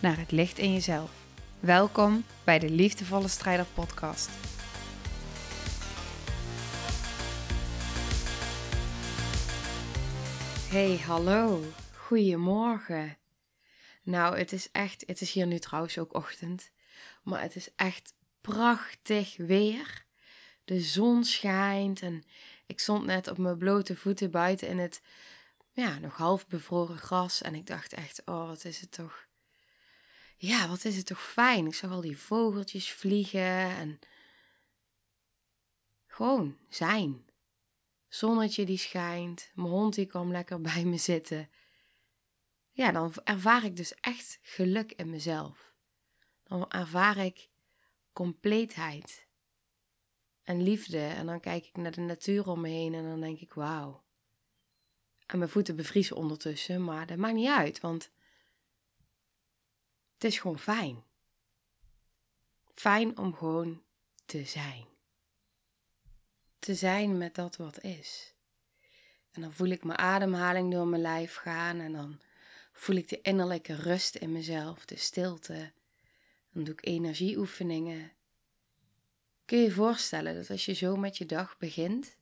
naar het licht in jezelf. Welkom bij de Liefdevolle Strijder Podcast. Hey, hallo. Goedemorgen. Nou, het is echt, het is hier nu trouwens ook ochtend, maar het is echt prachtig weer. De zon schijnt en ik stond net op mijn blote voeten buiten in het ja, nog half bevroren gras. En ik dacht echt, oh, wat is het toch. Ja, wat is het toch fijn. Ik zag al die vogeltjes vliegen en gewoon zijn. Zonnetje die schijnt, mijn hond die kwam lekker bij me zitten. Ja, dan ervaar ik dus echt geluk in mezelf. Dan ervaar ik compleetheid en liefde. En dan kijk ik naar de natuur om me heen en dan denk ik, wauw. En mijn voeten bevriezen ondertussen, maar dat maakt niet uit, want het is gewoon fijn. Fijn om gewoon te zijn. Te zijn met dat wat is. En dan voel ik mijn ademhaling door mijn lijf gaan en dan voel ik de innerlijke rust in mezelf, de stilte. Dan doe ik energieoefeningen. Kun je je voorstellen dat als je zo met je dag begint,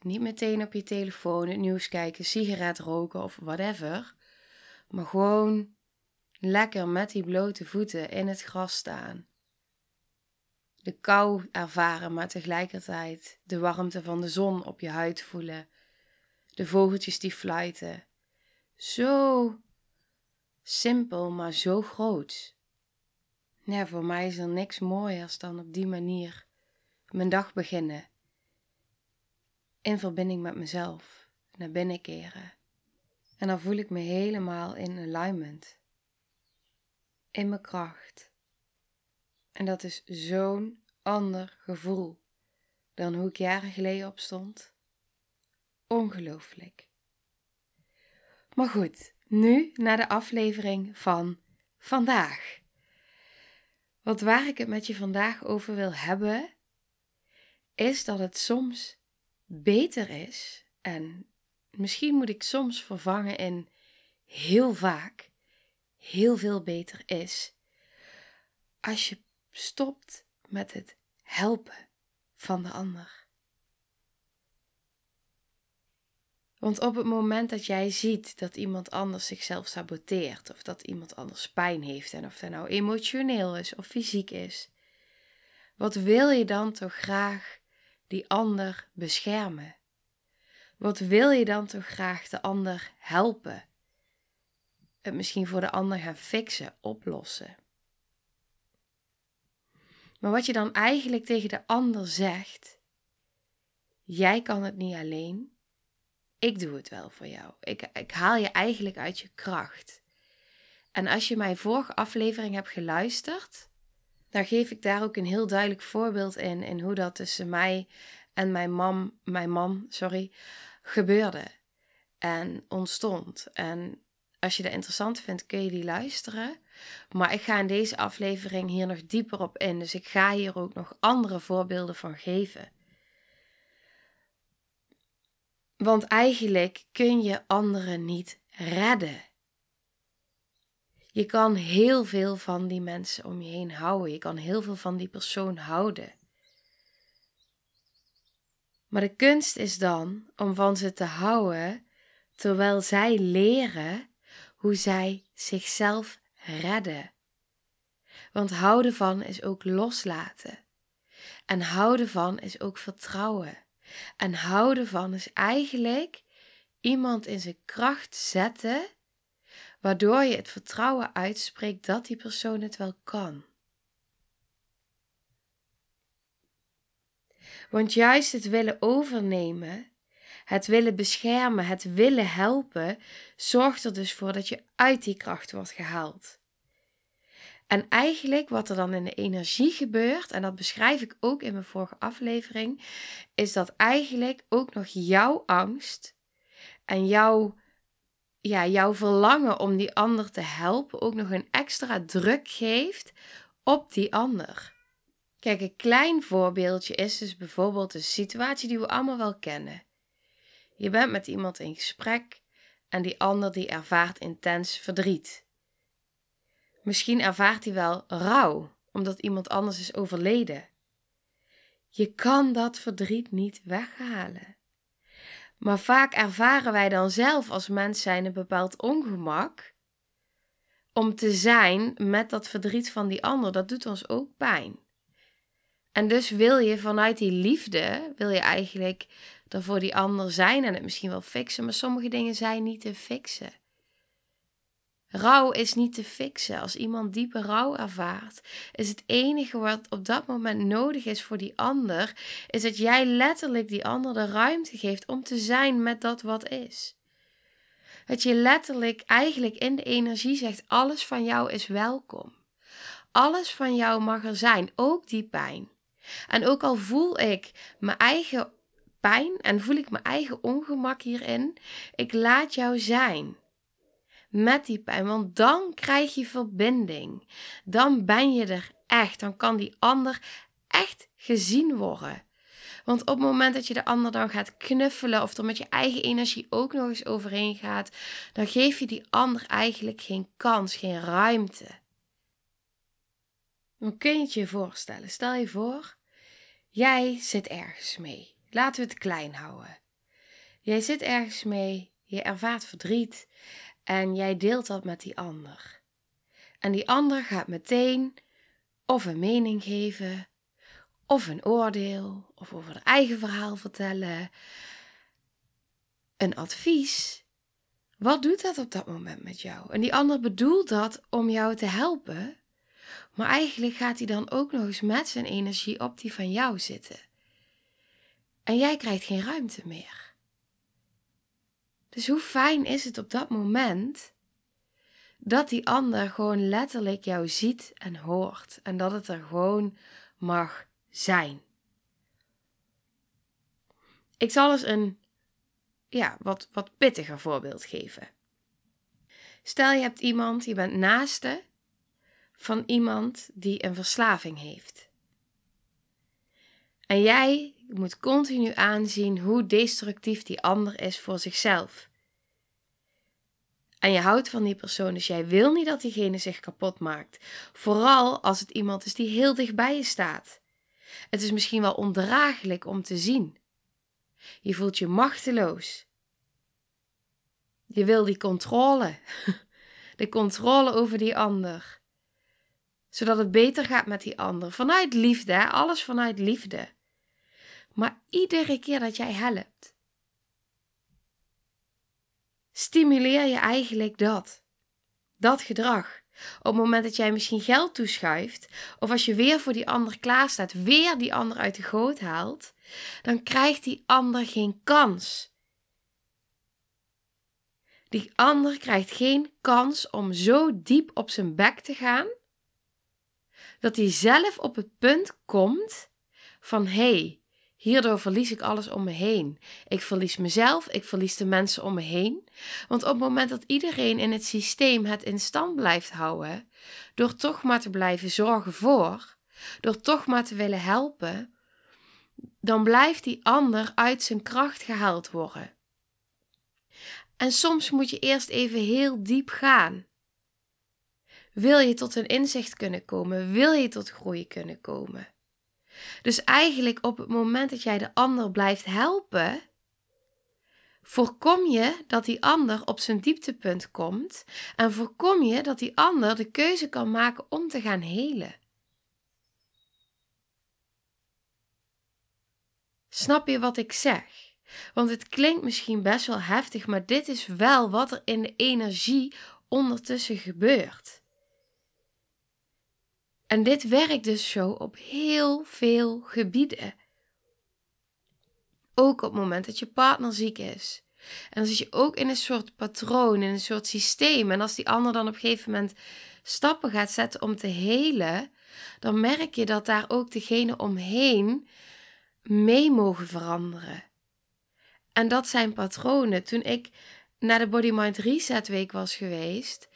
niet meteen op je telefoon het nieuws kijken, sigaret roken of whatever, maar gewoon lekker met die blote voeten in het gras staan. De kou ervaren, maar tegelijkertijd de warmte van de zon op je huid voelen. De vogeltjes die fluiten. Zo simpel, maar zo groot. Ja, voor mij is er niks mooiers dan op die manier mijn dag beginnen. In verbinding met mezelf, naar binnen keren. En dan voel ik me helemaal in alignment. In mijn kracht. En dat is zo'n ander gevoel dan hoe ik jaren geleden opstond. Ongelooflijk. Maar goed, nu naar de aflevering van vandaag. Want waar ik het met je vandaag over wil hebben, is dat het soms beter is, en misschien moet ik soms vervangen in heel vaak, heel veel beter is, als je stopt met het helpen van de ander. Want op het moment dat jij ziet dat iemand anders zichzelf saboteert, of dat iemand anders pijn heeft, en of dat nou emotioneel is of fysiek is, wat wil je dan toch graag die ander beschermen? Wat wil je dan toch graag de ander helpen? Het misschien voor de ander gaan fixen, oplossen. Maar wat je dan eigenlijk tegen de ander zegt, jij kan het niet alleen, ik doe het wel voor jou. Ik, ik haal je eigenlijk uit je kracht. En als je mijn vorige aflevering hebt geluisterd, dan geef ik daar ook een heel duidelijk voorbeeld in, in hoe dat tussen mij en mijn, mam, mijn man sorry, gebeurde en ontstond. En als je dat interessant vindt, kun je die luisteren. Maar ik ga in deze aflevering hier nog dieper op in. Dus ik ga hier ook nog andere voorbeelden van geven. Want eigenlijk kun je anderen niet redden. Je kan heel veel van die mensen om je heen houden. Je kan heel veel van die persoon houden. Maar de kunst is dan om van ze te houden terwijl zij leren hoe zij zichzelf redden. Want houden van is ook loslaten. En houden van is ook vertrouwen. En houden van is eigenlijk iemand in zijn kracht zetten, waardoor je het vertrouwen uitspreekt dat die persoon het wel kan. Want juist het willen overnemen, het willen beschermen, het willen helpen, zorgt er dus voor dat je uit die kracht wordt gehaald. En eigenlijk wat er dan in de energie gebeurt, en dat beschrijf ik ook in mijn vorige aflevering, is dat eigenlijk ook nog jouw angst en jouw, ja, jouw verlangen om die ander te helpen ook nog een extra druk geeft op die ander. Kijk, een klein voorbeeldje is dus bijvoorbeeld een situatie die we allemaal wel kennen. Je bent met iemand in gesprek en die ander die ervaart intens verdriet. Misschien ervaart hij wel rouw, omdat iemand anders is overleden. Je kan dat verdriet niet weghalen. Maar vaak ervaren wij dan zelf als mens zijn een bepaald ongemak om te zijn met dat verdriet van die ander. Dat doet ons ook pijn. En dus wil je vanuit die liefde, wil je eigenlijk er voor die ander zijn en het misschien wel fixen, maar sommige dingen zijn niet te fixen. Rouw is niet te fixen. Als iemand diepe rouw ervaart, is het enige wat op dat moment nodig is voor die ander, is dat jij letterlijk die ander de ruimte geeft om te zijn met dat wat is. Dat je letterlijk eigenlijk in de energie zegt: alles van jou is welkom. Alles van jou mag er zijn, ook die pijn. En ook al voel ik mijn eigen pijn en voel ik mijn eigen ongemak hierin, ik laat jou zijn met die pijn. Want dan krijg je verbinding. Dan ben je er echt. Dan kan die ander echt gezien worden. Want op het moment dat je de ander dan gaat knuffelen of er met je eigen energie ook nog eens overheen gaat, dan geef je die ander eigenlijk geen kans, geen ruimte. Dan kun je het je voorstellen. Stel je voor, jij zit ergens mee. Laten we het klein houden. Jij zit ergens mee, je ervaart verdriet en jij deelt dat met die ander. En die ander gaat meteen of een mening geven, of een oordeel, of over haar eigen verhaal vertellen, een advies. Wat doet dat op dat moment met jou? En die ander bedoelt dat om jou te helpen, maar eigenlijk gaat hij dan ook nog eens met zijn energie op die van jou zitten. En jij krijgt geen ruimte meer. Dus hoe fijn is het op dat moment dat die ander gewoon letterlijk jou ziet en hoort en dat het er gewoon mag zijn. Ik zal eens een ja, wat, wat pittiger voorbeeld geven. Stel je hebt iemand, je bent naaste van iemand die een verslaving heeft. En jij moet continu aanzien hoe destructief die ander is voor zichzelf. En je houdt van die persoon, dus jij wil niet dat diegene zich kapot maakt. Vooral als het iemand is die heel dicht bij je staat. Het is misschien wel ondraaglijk om te zien. Je voelt je machteloos. Je wil die controle. De controle over die ander. Zodat het beter gaat met die ander. Vanuit liefde, alles vanuit liefde. Maar iedere keer dat jij helpt, stimuleer je eigenlijk dat. Dat gedrag. Op het moment dat jij misschien geld toeschuift, of als je weer voor die ander klaarstaat, weer die ander uit de goot haalt, dan krijgt die ander geen kans. Die ander krijgt geen kans om zo diep op zijn bek te gaan, dat hij zelf op het punt komt van hé, hey, Hierdoor verlies ik alles om me heen. Ik verlies mezelf, ik verlies de mensen om me heen. Want op het moment dat iedereen in het systeem het in stand blijft houden, door toch maar te blijven zorgen voor, door toch maar te willen helpen, dan blijft die ander uit zijn kracht gehaald worden. En soms moet je eerst even heel diep gaan. Wil je tot een inzicht kunnen komen? Wil je tot groei kunnen komen? Dus eigenlijk op het moment dat jij de ander blijft helpen, voorkom je dat die ander op zijn dieptepunt komt en voorkom je dat die ander de keuze kan maken om te gaan helen. Snap je wat ik zeg? Want het klinkt misschien best wel heftig, maar dit is wel wat er in de energie ondertussen gebeurt. En dit werkt dus zo op heel veel gebieden. Ook op het moment dat je partner ziek is. En dan zit je ook in een soort patroon, in een soort systeem. En als die ander dan op een gegeven moment stappen gaat zetten om te helen, dan merk je dat daar ook degene omheen mee mogen veranderen. En dat zijn patronen. Toen ik naar de Body Mind Reset Week was geweest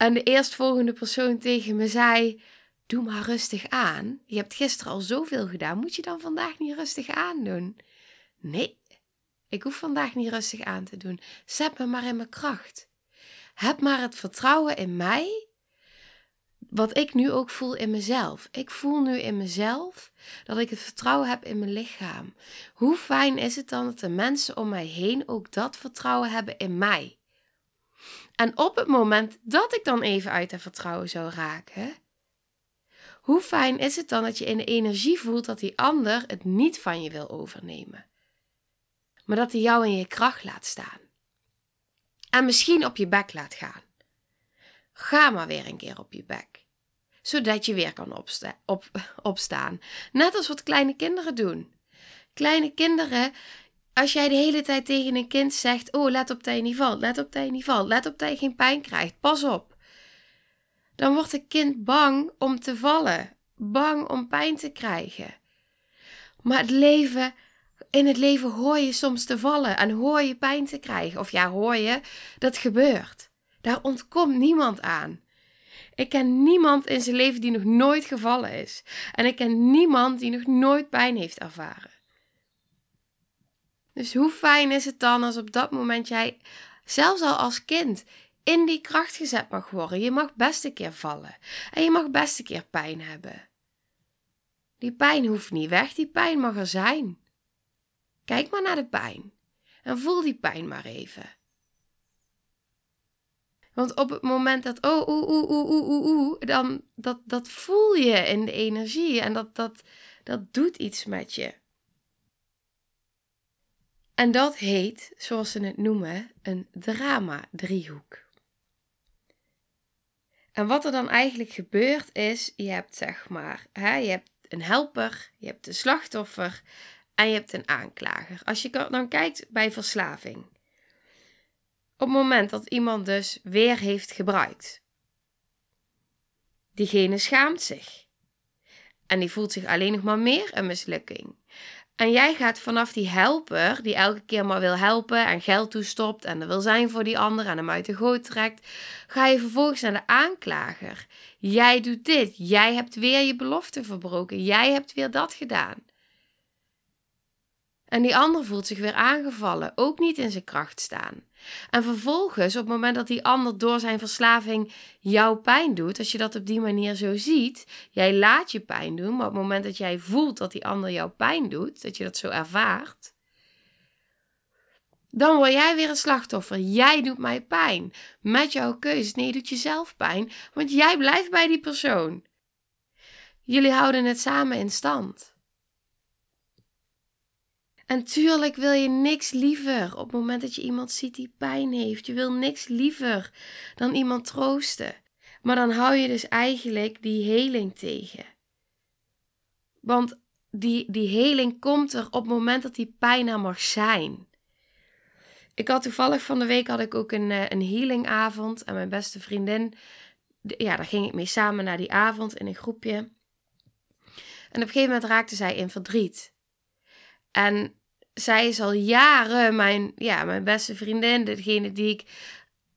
en de eerstvolgende persoon tegen me zei: Doe maar rustig aan. Je hebt gisteren al zoveel gedaan. Moet je dan vandaag niet rustig aandoen? Nee, ik hoef vandaag niet rustig aan te doen. Zet me maar in mijn kracht. Heb maar het vertrouwen in mij. Wat ik nu ook voel in mezelf. Ik voel nu in mezelf dat ik het vertrouwen heb in mijn lichaam. Hoe fijn is het dan dat de mensen om mij heen ook dat vertrouwen hebben in mij? En op het moment dat ik dan even uit dat vertrouwen zou raken, hoe fijn is het dan dat je in de energie voelt dat die ander het niet van je wil overnemen, maar dat hij jou in je kracht laat staan en misschien op je bek laat gaan. Ga maar weer een keer op je bek, zodat je weer kan op, opstaan. Net als wat kleine kinderen doen. Kleine kinderen, als jij de hele tijd tegen een kind zegt: Oh, let op dat je niet valt, let op dat je niet valt, let op dat je geen pijn krijgt, pas op. Dan wordt het kind bang om te vallen, bang om pijn te krijgen. Maar het leven in het leven hoor je soms te vallen en hoor je pijn te krijgen. Of ja, hoor je, dat gebeurt. Daar ontkomt niemand aan. Ik ken niemand in zijn leven die nog nooit gevallen is. En ik ken niemand die nog nooit pijn heeft ervaren. Dus hoe fijn is het dan als op dat moment jij, zelfs al als kind, in die kracht gezet mag worden? Je mag best een keer vallen. En je mag best een keer pijn hebben. Die pijn hoeft niet weg, die pijn mag er zijn. Kijk maar naar de pijn en voel die pijn maar even. Want op het moment dat, oh, oeh, oeh, oeh, oeh, dan dat, dat voel je in de energie en dat, dat, dat doet iets met je. En dat heet, zoals ze het noemen, een drama-driehoek. En wat er dan eigenlijk gebeurt is, je hebt zeg maar, hè, je hebt een helper, je hebt een slachtoffer en je hebt een aanklager. Als je dan kijkt bij verslaving. Op het moment dat iemand dus weer heeft gebruikt, diegene schaamt zich. En die voelt zich alleen nog maar meer een mislukking. En jij gaat vanaf die helper, die elke keer maar wil helpen en geld toestopt en er wil zijn voor die ander en hem uit de goot trekt, ga je vervolgens naar de aanklager. Jij doet dit, jij hebt weer je belofte verbroken, jij hebt weer dat gedaan. En die ander voelt zich weer aangevallen, ook niet in zijn kracht staan. En vervolgens, op het moment dat die ander door zijn verslaving jouw pijn doet, als je dat op die manier zo ziet, jij laat je pijn doen, maar op het moment dat jij voelt dat die ander jouw pijn doet, dat je dat zo ervaart, dan word jij weer een slachtoffer. Jij doet mij pijn. Met jouw keuze. Nee, je doet jezelf pijn, want jij blijft bij die persoon. Jullie houden het samen in stand. En tuurlijk wil je niks liever op het moment dat je iemand ziet die pijn heeft. Je wil niks liever dan iemand troosten. Maar dan hou je dus eigenlijk die heling tegen. Want die, die heling komt er op het moment dat die pijn er mag zijn. Ik had toevallig van de week had ik ook een, eh, een healingavond. En mijn beste vriendin, ja, daar ging ik mee samen naar die avond in een groepje. En op een gegeven moment raakte zij in verdriet. En zij is al jaren mijn, ja, mijn beste vriendin. Degene die ik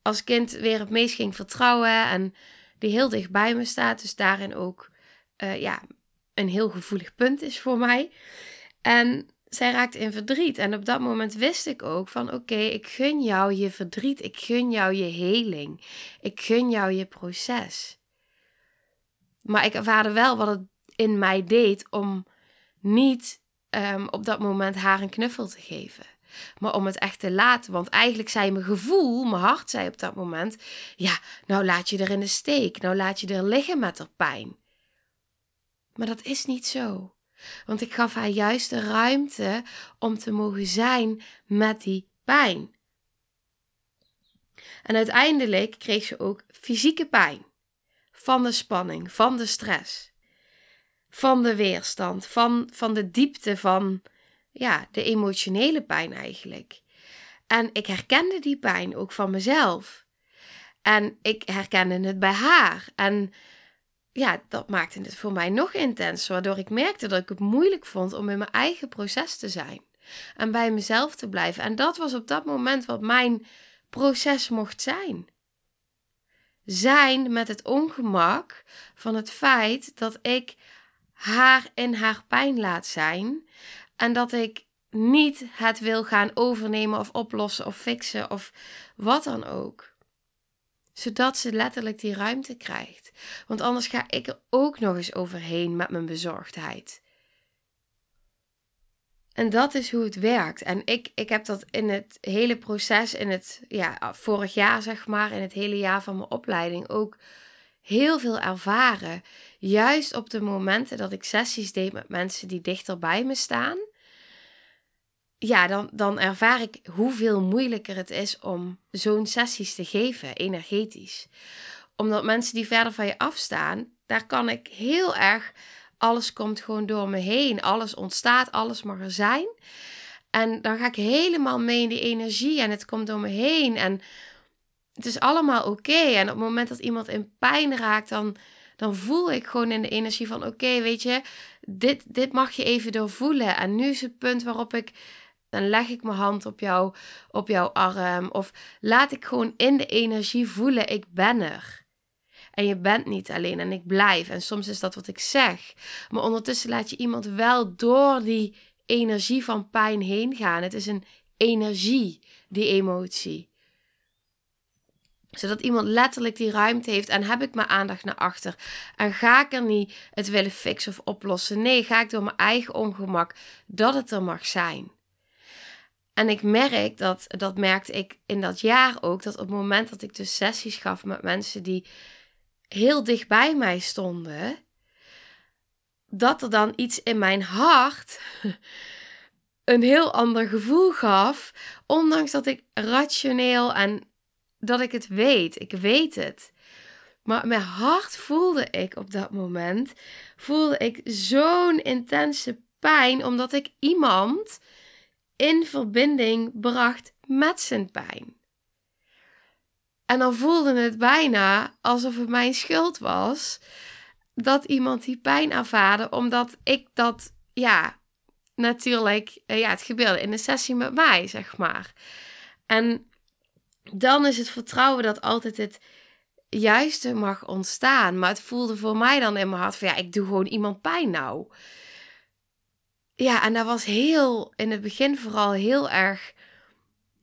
als kind weer het meest ging vertrouwen. En die heel dicht bij me staat. Dus daarin ook uh, ja, een heel gevoelig punt is voor mij. En zij raakte in verdriet. En op dat moment wist ik ook van oké, ik gun jou je verdriet. Ik gun jou je heling. Ik gun jou je proces. Maar ik ervaarde wel wat het in mij deed om niet um, op dat moment haar een knuffel te geven. Maar om het echt te laten. Want eigenlijk zei mijn gevoel, mijn hart zei op dat moment: Ja, nou laat je er in de steek. Nou laat je er liggen met haar pijn. Maar dat is niet zo. Want ik gaf haar juist de ruimte om te mogen zijn met die pijn. En uiteindelijk kreeg ze ook fysieke pijn. Van de spanning, van de stress van de weerstand, van, van de diepte van ja, de emotionele pijn eigenlijk. En ik herkende die pijn ook van mezelf. En ik herkende het bij haar. En ja, dat maakte het voor mij nog intenser, waardoor ik merkte dat ik het moeilijk vond om in mijn eigen proces te zijn en bij mezelf te blijven. En dat was op dat moment wat mijn proces mocht zijn. Zijn met het ongemak van het feit dat ik haar in haar pijn laat zijn en dat ik niet het wil gaan overnemen of oplossen of fixen of wat dan ook zodat ze letterlijk die ruimte krijgt. Want anders ga ik er ook nog eens overheen met mijn bezorgdheid. En dat is hoe het werkt. En ik, ik heb dat in het hele proces, in het ja, vorig jaar zeg maar, in het hele jaar van mijn opleiding ook heel veel ervaren. Juist op de momenten dat ik sessies deed met mensen die dichter bij me staan ja, dan, dan ervaar ik hoeveel moeilijker het is om zo'n sessies te geven, energetisch. Omdat mensen die verder van je afstaan, daar kan ik heel erg, alles komt gewoon door me heen, alles ontstaat, alles mag er zijn. En dan ga ik helemaal mee in die energie en het komt door me heen en het is allemaal oké. En op het moment dat iemand in pijn raakt, dan, dan voel ik gewoon in de energie van oké, weet je, dit, dit mag je even doorvoelen. En nu is het punt waarop ik dan leg ik mijn hand op, jou, op jouw arm. Of laat ik gewoon in de energie voelen, ik ben er. En je bent niet alleen en ik blijf. En soms is dat wat ik zeg. Maar ondertussen laat je iemand wel door die energie van pijn heen gaan. Het is een energie, die emotie. Zodat iemand letterlijk die ruimte heeft en heb ik mijn aandacht naar achter. En ga ik er niet het willen fixen of oplossen. Nee, ga ik door mijn eigen ongemak dat het er mag zijn. En ik merk dat, dat merkte ik in dat jaar ook, dat op het moment dat ik dus sessies gaf met mensen die heel dicht bij mij stonden, dat er dan iets in mijn hart een heel ander gevoel gaf, ondanks dat ik rationeel en dat ik het weet, ik weet het. Maar mijn hart voelde ik op dat moment, voelde ik zo'n intense pijn, omdat ik iemand in verbinding bracht met zijn pijn. En dan voelde het bijna alsof het mijn schuld was dat iemand die pijn ervaarde, omdat ik dat, ja, natuurlijk, eh, ja, het gebeurde in de sessie met mij, zeg maar. En dan is het vertrouwen dat altijd het juiste mag ontstaan. Maar het voelde voor mij dan in mijn hart van, ja, ik doe gewoon iemand pijn nou ja, en dat was heel, in het begin vooral heel erg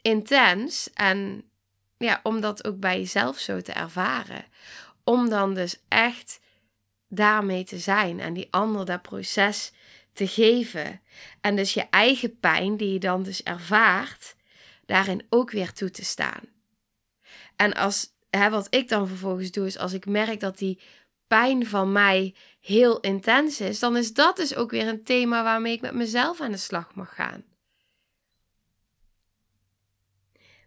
intens. En ja, om dat ook bij jezelf zo te ervaren. Om dan dus echt daarmee te zijn en die ander dat proces te geven. En dus je eigen pijn, die je dan dus ervaart, daarin ook weer toe te staan. En als, hè, wat ik dan vervolgens doe, is als ik merk dat die pijn van mij heel intens is, dan is dat dus ook weer een thema waarmee ik met mezelf aan de slag mag gaan.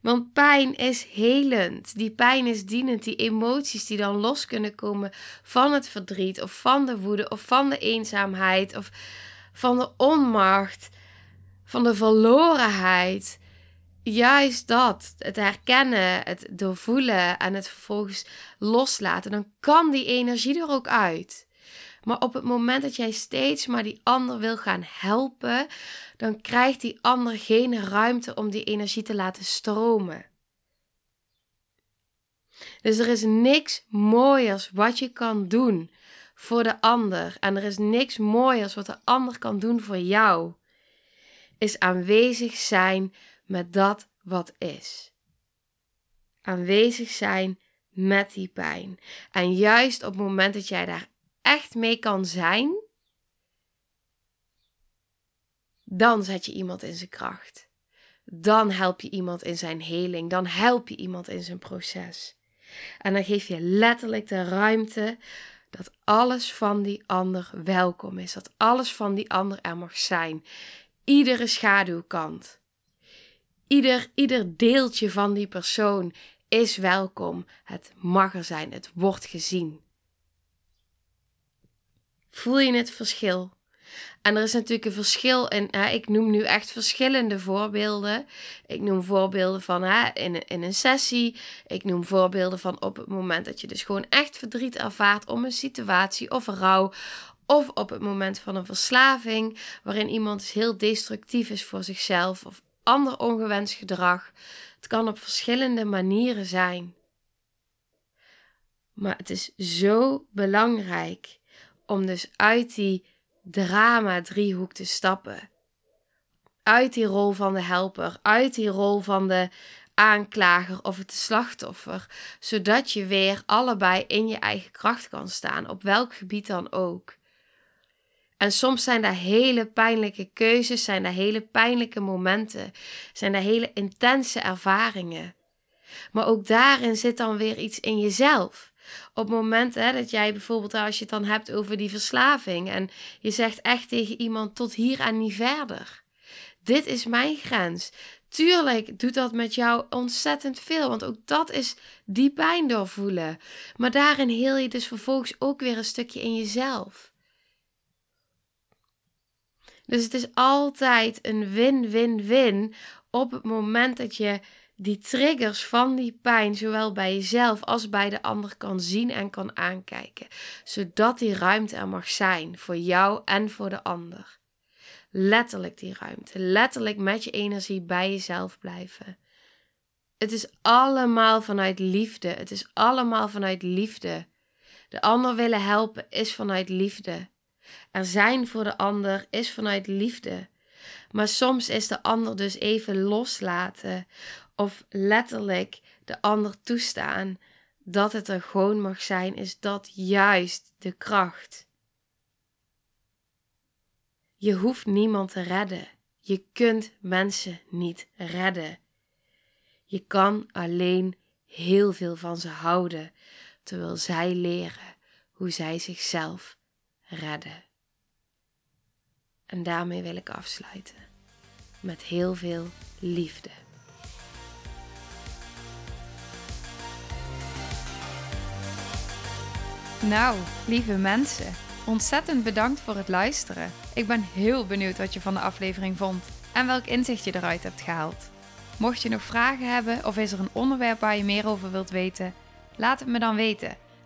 Want pijn is helend. Die pijn is dienend. Die emoties die dan los kunnen komen van het verdriet, of van de woede, of van de eenzaamheid, of van de onmacht, van de verlorenheid juist dat, het herkennen, het doorvoelen en het vervolgens loslaten, dan kan die energie er ook uit. Maar op het moment dat jij steeds maar die ander wil gaan helpen, dan krijgt die ander geen ruimte om die energie te laten stromen. Dus er is niks mooiers wat je kan doen voor de ander. En er is niks mooiers wat de ander kan doen voor jou. Is aanwezig zijn met dat wat is. Aanwezig zijn met die pijn. En juist op het moment dat jij daar echt mee kan zijn, dan zet je iemand in zijn kracht. Dan help je iemand in zijn heling. Dan help je iemand in zijn proces. En dan geef je letterlijk de ruimte dat alles van die ander welkom is. Dat alles van die ander er mag zijn. Iedere schaduwkant. Ieder, ieder deeltje van die persoon is welkom. Het mag er zijn. Het wordt gezien. Voel je het verschil En er is natuurlijk een verschil in. Hè, ik noem nu echt verschillende voorbeelden. Ik noem voorbeelden van hè, in, in een sessie. Ik noem voorbeelden van op het moment dat je dus gewoon echt verdriet ervaart om een situatie of een rouw. Of op het moment van een verslaving, waarin iemand dus heel destructief is voor zichzelf of ander ongewenst gedrag. Het kan op verschillende manieren zijn. Maar het is zo belangrijk om dus uit die drama-driehoek te stappen. Uit die rol van de helper, uit die rol van de aanklager of het slachtoffer, zodat je weer allebei in je eigen kracht kan staan, op welk gebied dan ook. En soms zijn daar hele pijnlijke keuzes, zijn daar hele pijnlijke momenten, zijn daar hele intense ervaringen. Maar ook daarin zit dan weer iets in jezelf. Op het moment hè, dat jij bijvoorbeeld, als je het dan hebt over die verslaving en je zegt echt tegen iemand tot hier en niet verder. Dit is mijn grens. Tuurlijk doet dat met jou ontzettend veel, want ook dat is die pijn doorvoelen. Maar daarin heel je dus vervolgens ook weer een stukje in jezelf. Dus het is altijd een win-win-win op het moment dat je die triggers van die pijn, zowel bij jezelf als bij de ander, kan zien en kan aankijken. Zodat die ruimte er mag zijn voor jou en voor de ander. Letterlijk die ruimte. Letterlijk met je energie bij jezelf blijven. Het is allemaal vanuit liefde. Het is allemaal vanuit liefde. De ander willen helpen is vanuit liefde. Er zijn voor de ander is vanuit liefde. Maar soms is de ander dus even loslaten of letterlijk de ander toestaan dat het er gewoon mag zijn, is dat juist de kracht. Je hoeft niemand te redden. Je kunt mensen niet redden. Je kan alleen heel veel van ze houden, terwijl zij leren hoe zij zichzelf redden. En daarmee wil ik afsluiten met heel veel liefde. Nou, lieve mensen, ontzettend bedankt voor het luisteren. Ik ben heel benieuwd wat je van de aflevering vond en welk inzicht je eruit hebt gehaald. Mocht je nog vragen hebben of is er een onderwerp waar je meer over wilt weten, laat het me dan weten.